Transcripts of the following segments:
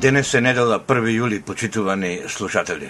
Денес е недела 1 јули, почитувани слушатели.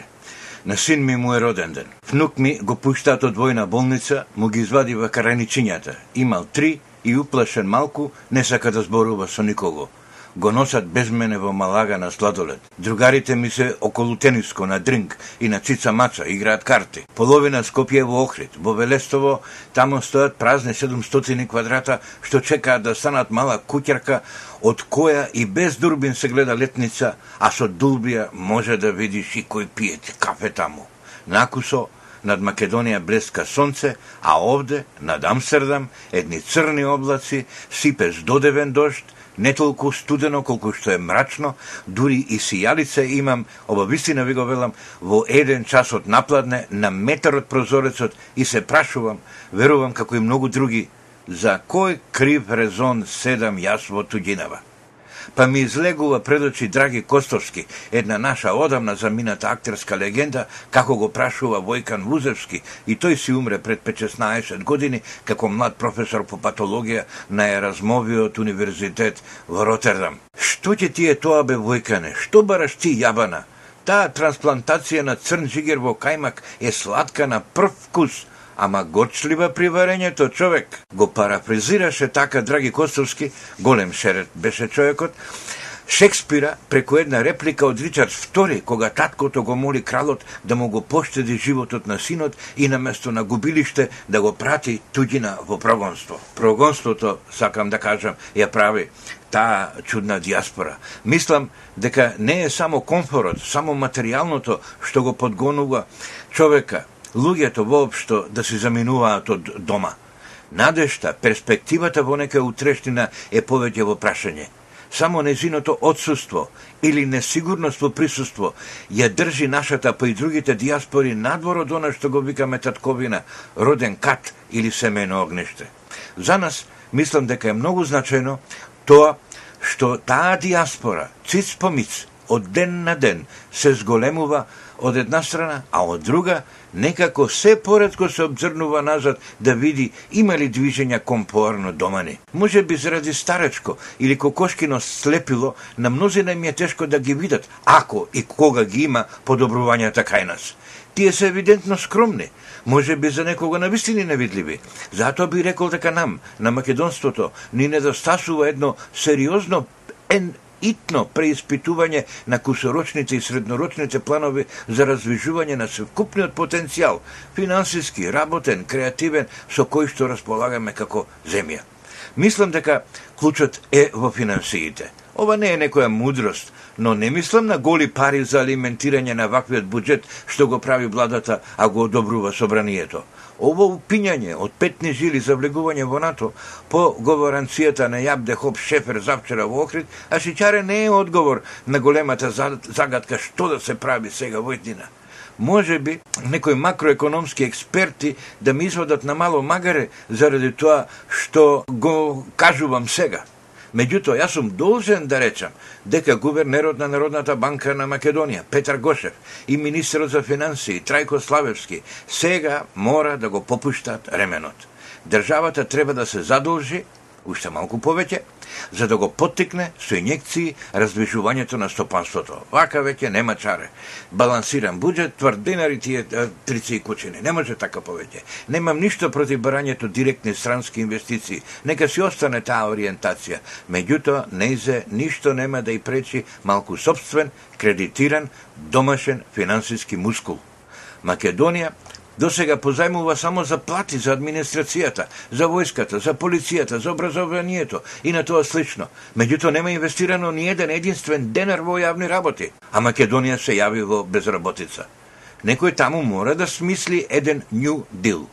На син ми му е роден ден. Внук ми го пуштаат од војна болница, му ги извадива караничињата. Имал три и уплашен малку, не сака да зборува со никого го носат без мене во Малага на сладолет. Другарите ми се околу тениско на дринк и на цица мача, играат карти. Половина Скопје во Охрид, во Велестово, тамо стојат празни 700 квадрата што чекаат да станат мала куќерка од која и без дурбин се гледа летница, а со дулбија може да видиш и кој пиете кафе таму. Накусо, над Македонија блеска сонце, а овде, над Амстердам, едни црни облаци, сипе здодевен дожд, не толку студено колку што е мрачно, дури и сијалица имам, Обавистина ви го велам, во еден час од напладне, на метар од прозорецот и се прашувам, верувам како и многу други, за кој крив резон седам јас во туѓинава? Па ми излегува пред очи Драги Костовски, една наша одамна замината актерска легенда, како го прашува Војкан Вузевски, и тој си умре пред 15 години како млад професор по патологија на Еразмовиот универзитет во Ротердам. Што ќе ти е тоа бе Војкане? Што бараш ти јабана? Таа трансплантација на црн жигер во кајмак е сладка на прв вкус, ама гочлива при варењето човек. Го парафризираше така Драги Костовски, голем шерет беше човекот, Шекспира преку една реплика од Ричард II, кога таткото го моли кралот да му го поштеди животот на синот и наместо на губилиште да го прати туѓина во прогонство. Прогонството, сакам да кажам, ја прави таа чудна диаспора. Мислам дека не е само комфорот, само материјалното што го подгонува човека, луѓето воопшто да се заминуваат од дома. Надешта, перспективата во нека утрештина е повеќе во прашање. Само незиното отсутство или несигурност во присуство ја држи нашата па и другите диаспори надвор од она што го викаме татковина, роден кат или семено огниште. За нас, мислам дека е многу значајно тоа што таа диаспора, циц по миц, од ден на ден, се зголемува од една страна, а од друга некако се поредко се обзрнува назад да види има ли движења кон поарно домани. Може би заради старечко или кокошкино слепило, на мнозина им е тешко да ги видат, ако и кога ги има подобрувањата кај нас. Тие се евидентно скромни, може би за некого на вистини невидливи. Затоа би рекол дека нам, на македонството, ни недостасува едно сериозно итно преиспитување на кусорочните и среднорочните планови за развижување на совкупниот потенцијал, финансиски, работен, креативен, со кој што располагаме како земја. Мислам дека клучот е во финансиите. Ова не е некоја мудрост, но не мислам на голи пари за алиментирање на ваквиот буџет што го прави владата, а го одобрува собранието. Ово упињање од петни жили за влегување во НАТО по говоранцијата на Јабде Хоп Шефер завчера во Охрид, а Шичаре не е одговор на големата загадка што да се прави сега во еднина. Може би некои макроекономски експерти да ми изводат на мало магаре заради тоа што го кажувам сега. Меѓутоа, јас сум должен да речам дека гувернерот на Народната банка на Македонија, Петар Гошев, и министерот за финансии, Трајко Славевски, сега мора да го попуштат ременот. Државата треба да се задолжи, уште малку повеќе, за да го поттикне со инјекции раздвижувањето на стопанството. Вака веќе нема чаре. Балансиран буџет, тврдинари тие трици и кучени. Не може така повеќе. Немам ништо против барањето директни странски инвестиции. Нека си остане таа ориентација. Меѓутоа, неизе ништо нема да и пречи малку собствен, кредитиран, домашен финансиски мускул. Македонија До сега позајмува само за плати за администрацијата, за војската, за полицијата, за образованието и на тоа слично. Меѓутоа нема инвестирано ни еден единствен денар во јавни работи, а Македонија се јави во безработица. Некој таму мора да смисли еден New Deal.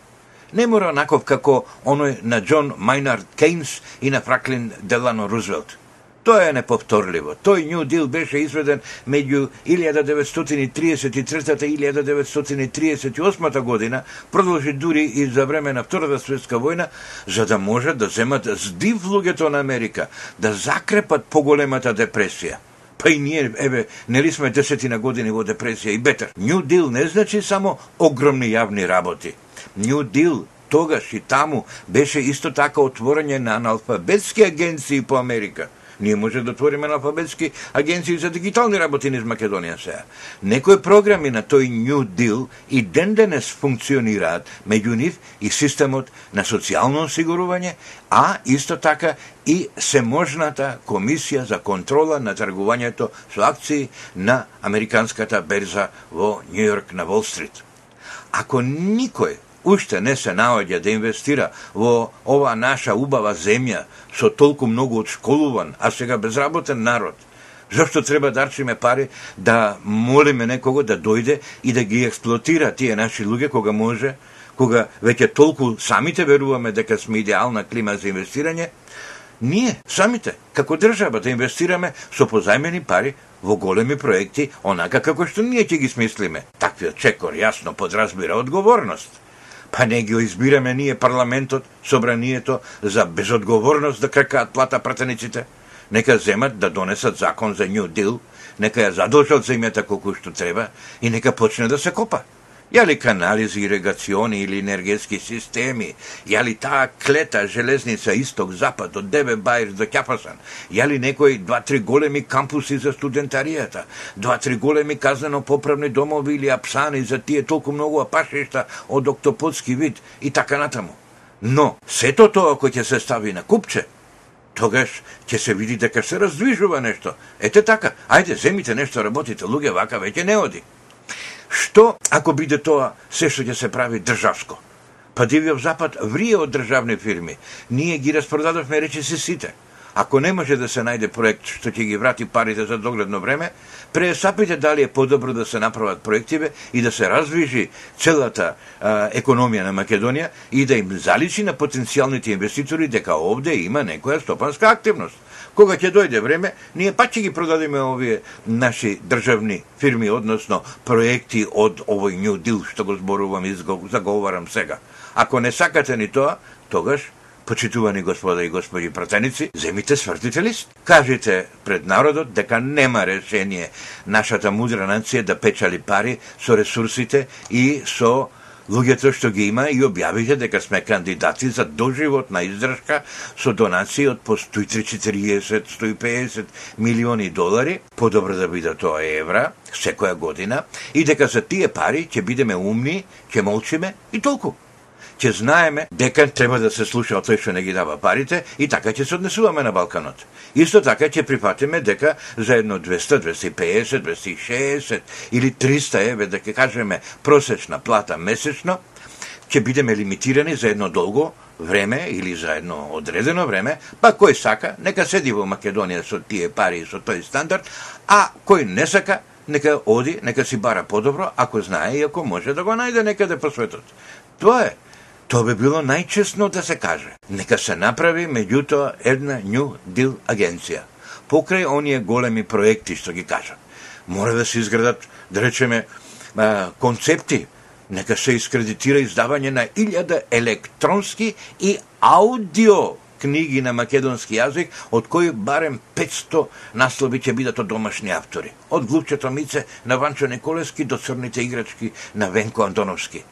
Не мора онаков како оној на Џон Майнард Кейнс и на Фраклин Делано Рузвелт Тоа е неповторливо. Тој New Deal беше изведен меѓу 1933 и 1938 година, продолжи дури и за време на Втората светска војна, за да можат да земат здив луѓето на Америка, да закрепат поголемата депресија. Па и ние, еве, нели сме десетина години во депресија и бетер. New Deal не значи само огромни јавни работи. New Deal тогаш и таму беше исто така отворање на аналфабетски агенции по Америка – Ние може да отвориме алфабетски агенции за дигитални работи низ Македонија сега. Некои програми на тој New Deal и ден денес функционираат меѓу нив и системот на социјално осигурување, а исто така и семожната комисија за контрола на тргувањето со акции на американската берза во Нью Йорк на Волстрит. Ако никој уште не се наоѓа да инвестира во ова наша убава земја со толку многу одшколуван, а сега безработен народ, зашто треба да арчиме пари да молиме некого да дојде и да ги експлотира тие наши луѓе кога може, кога веќе толку самите веруваме дека сме идеална клима за инвестирање, ние самите како држава да инвестираме со позајмени пари во големи проекти, онака како што ние ќе ги смислиме. Таквиот чекор јасно подразбира одговорност. Па не ги избираме ние парламентот, собранието за безодговорност да крекаат плата пратениците. Нека земат да донесат закон за New Deal, нека ја задолжат земјата колку што треба и нека почне да се копа. Јали канали за ирегациони или енергетски системи, јали таа клета железница исток-запад од Дебе Бајр до Ќапасан, јали некои два-три големи кампуси за студентаријата, два-три големи казано-поправни домови или апсани за тие толку многу апашишта од октоподски вид и така натаму. Но, сето тоа кој ќе се стави на купче, тогаш ќе се види дека се раздвижува нешто. Ете така, ајде, земите нешто работите, луѓе вака веќе не оди. Што ако биде тоа се што ќе се прави државско? Па Дивиот Запад врие од државни фирми. Ние ги распродадовме речи се сите. Ако не може да се најде проект што ќе ги врати парите за догледно време, преесапите дали е подобро да се направат проективе и да се развижи целата а, економија на Македонија и да им заличи на потенцијалните инвеститори дека овде има некоја стопанска активност. Кога ќе дојде време, ние пак ќе ги продадеме овие наши државни фирми, односно проекти од овој New Deal што го зборувам и заговарам сега. Ако не сакате ни тоа, тогаш Почитувани господа и господи пратеници, земите свртите лист. Кажете пред народот дека нема решение нашата мудра нација да печали пари со ресурсите и со луѓето што ги има и објавите дека сме кандидати за доживотна издршка со донации од по 140-150 милиони долари, подобро да биде тоа евра, секоја година, и дека за тие пари ќе бидеме умни, ќе молчиме и толку ќе знаеме дека треба да се слуша од тој што не ги дава парите и така ќе се однесуваме на Балканот. Исто така ќе прифатиме дека за едно 200, 250, 260 или 300 еве, да ќе кажеме просечна плата месечно, ќе бидеме лимитирани за едно долго време или за едно одредено време, па кој сака, нека седи во Македонија со тие пари и со тој стандард, а кој не сака, нека оди, нека си бара подобро, ако знае и ако може да го најде некаде по светот. Тоа е. Тоа би било најчесно да се каже. Нека се направи, меѓутоа, една New Deal агенција. Покрај оние големи проекти што ги кажат. Мора да се изградат, да речеме, концепти. Нека се искредитира издавање на илјада електронски и аудио книги на македонски јазик, од кои барем 500 наслови ќе бидат од домашни автори. Од Глупчето Мице на Ванчо Николески до црните играчки на Венко Антоновски.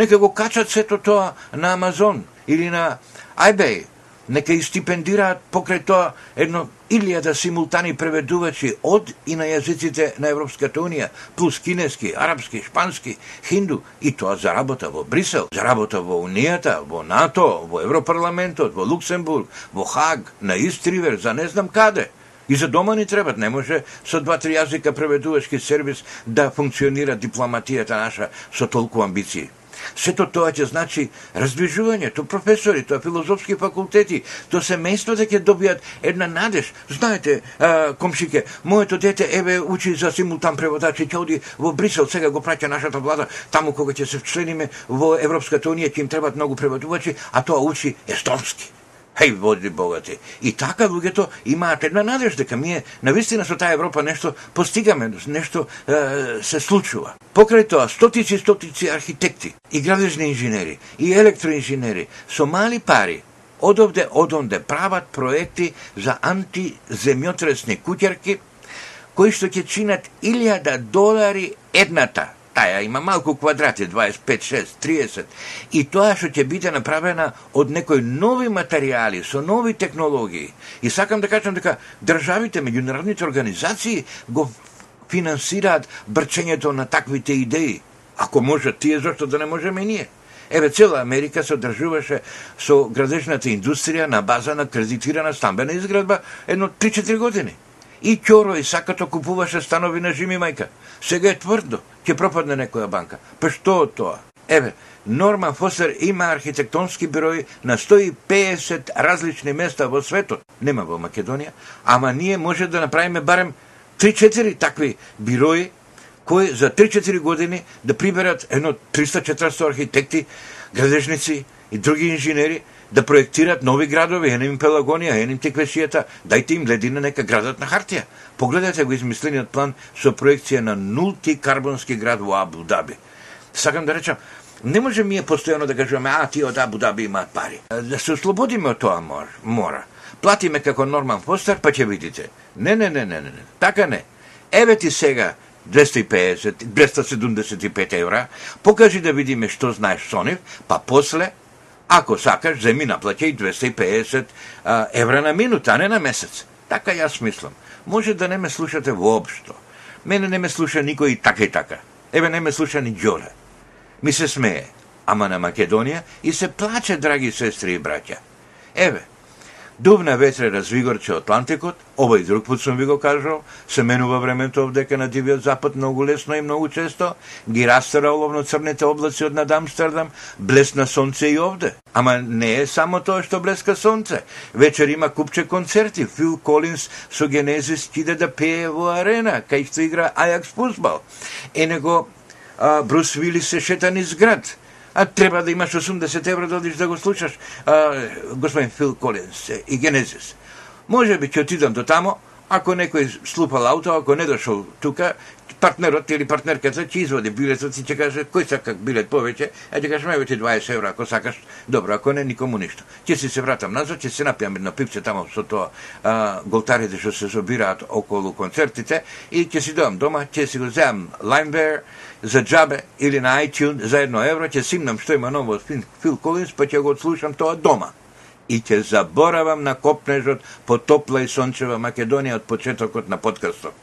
Нека го качат сето тоа на Амазон или на iBay. Нека и стипендираат покрај тоа едно илјада симултани преведувачи од и на јазиците на Европската Унија, плюс кинески, арапски, шпански, хинду, и тоа за работа во Брисел, за работа во Унијата, во НАТО, во Европарламентот, во Луксембург, во Хаг, на Истривер, за не знам каде. И за дома ни требат, не може со два-три јазика преведувачки сервис да функционира дипломатијата наша со толку амбиции. Сето тоа ќе значи раздвижување, тоа професори, тоа филозофски факултети, тоа семејство да ќе добијат една надеж. Знаете, а, комшике, моето дете еве учи за симултан преводач и ќе оди во Брисел, сега го праќа нашата влада, таму кога ќе се вчлениме во Европската унија ќе им требат многу преводувачи, а тоа учи естонски. Хеј, води богати. И така луѓето имаат една надеж дека ние навистина со таа Европа нешто постигаме, нешто е, се случува. Покрај тоа, стотици и стотици архитекти, и градежни инженери, и електроинженери со мали пари од овде од онде прават проекти за антиземјотресни куќерки кои што ќе чинат илјада долари едната стаја има малку квадрати, 25, 6, 30, и тоа што ќе биде направена од некои нови материјали, со нови технологии. И сакам да кажам дека државите, меѓународните организации го финансираат брчењето на таквите идеи. Ако можат тие, зашто да не можеме и ние? Еве, цела Америка се одржуваше со градежната индустрија на база на кредитирана стамбена изградба едно 3-4 години. И Ќоро и Сакато купуваше станови на Жими мајка. Сега е тврдо, ќе пропадне некоја банка. Па што тоа? Еве, Норман Фосер има архитектонски бирој на 150 различни места во светот. Нема во Македонија, ама ние може да направиме барем 3-4 такви бирои кои за 3-4 години да приберат едно 300-400 архитекти, градежници и други инженери да проектираат нови градови, енем Пелагонија, енем Теквесијата, дајте им ледина нека градат на хартија. Погледате го измислениот план со проекција на нулти карбонски град во Абу Даби. Сакам да речам, не може ми е постојано да кажуваме, а тие од Абу Даби имаат пари. Да се ослободиме од тоа мора. Платиме како Норман Фостер, па ќе видите. Не, не, не, не, не, не. Така не. Еве ти сега 250, 275 евра, покажи да видиме што знаеш со нив, па после, ако сакаш, земи наплаќај 250 а, евра на минута, а не на месец. Така јас мислам. Може да не ме слушате воопшто. Мене не ме слуша никој така и така. Еве не ме слуша ни Ѓоре. Ми се смее, ама на Македонија и се плаче, драги сестри и браќа. Еве, Дубна ветре развигорче Атлантикот, ова и друг пат сум ви го кажал, се менува времето овдека на Дивиот Запад многу лесно и многу често, ги растера оловно црните облаци од над Амстердам, блесна сонце и овде. Ама не е само тоа што блеска сонце. Вечер има купче концерти, Фил Колинс со Генезис киде да пее во арена, кај што игра Ајакс фузбал. Е него а, Брус Вилис се шета низ град а треба да имаш 80 евра да одиш да го слушаш а, господин Фил Колинс и Генезис. Може би ќе отидам до тамо, ако некој слупал ауто, ако не дошол тука, партнерот или партнерката ќе изводи билетот и ќе каже кој сака билет повеќе, а ќе каже еве ти 20 евра ако сакаш. Добро, ако не никому ништо. Ќе си се вратам назад, ќе се напијам едно пипче тамо со тоа а, голтарите што се собираат околу концертите и ќе си доам дома, ќе си го земам Limeware, за джабе или на iTunes за едно евро, ќе симнам што има ново од Фил Колинс, па ќе го слушам тоа дома. И ќе заборавам на копнежот по топла и сончева Македонија од почетокот на подкастот.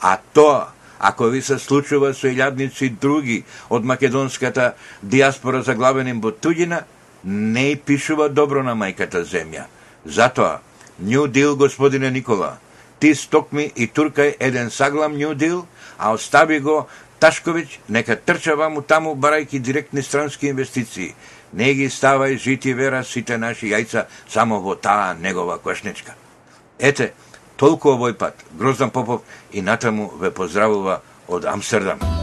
А тоа, ако ви се случува со илјадници други од македонската диаспора заглавени во туѓина, не и пишува добро на мајката земја. Затоа, New Deal, господине Никола, ти стокми и туркај еден саглам New Deal, а остави го Ташковиќ нека трча ваму таму барајки директни странски инвестиции. Не ги ставај жити вера сите наши јајца само во таа негова кошничка. Ете, толку овој пат. Гроздан Попов и натаму ве поздравува од Амстердам.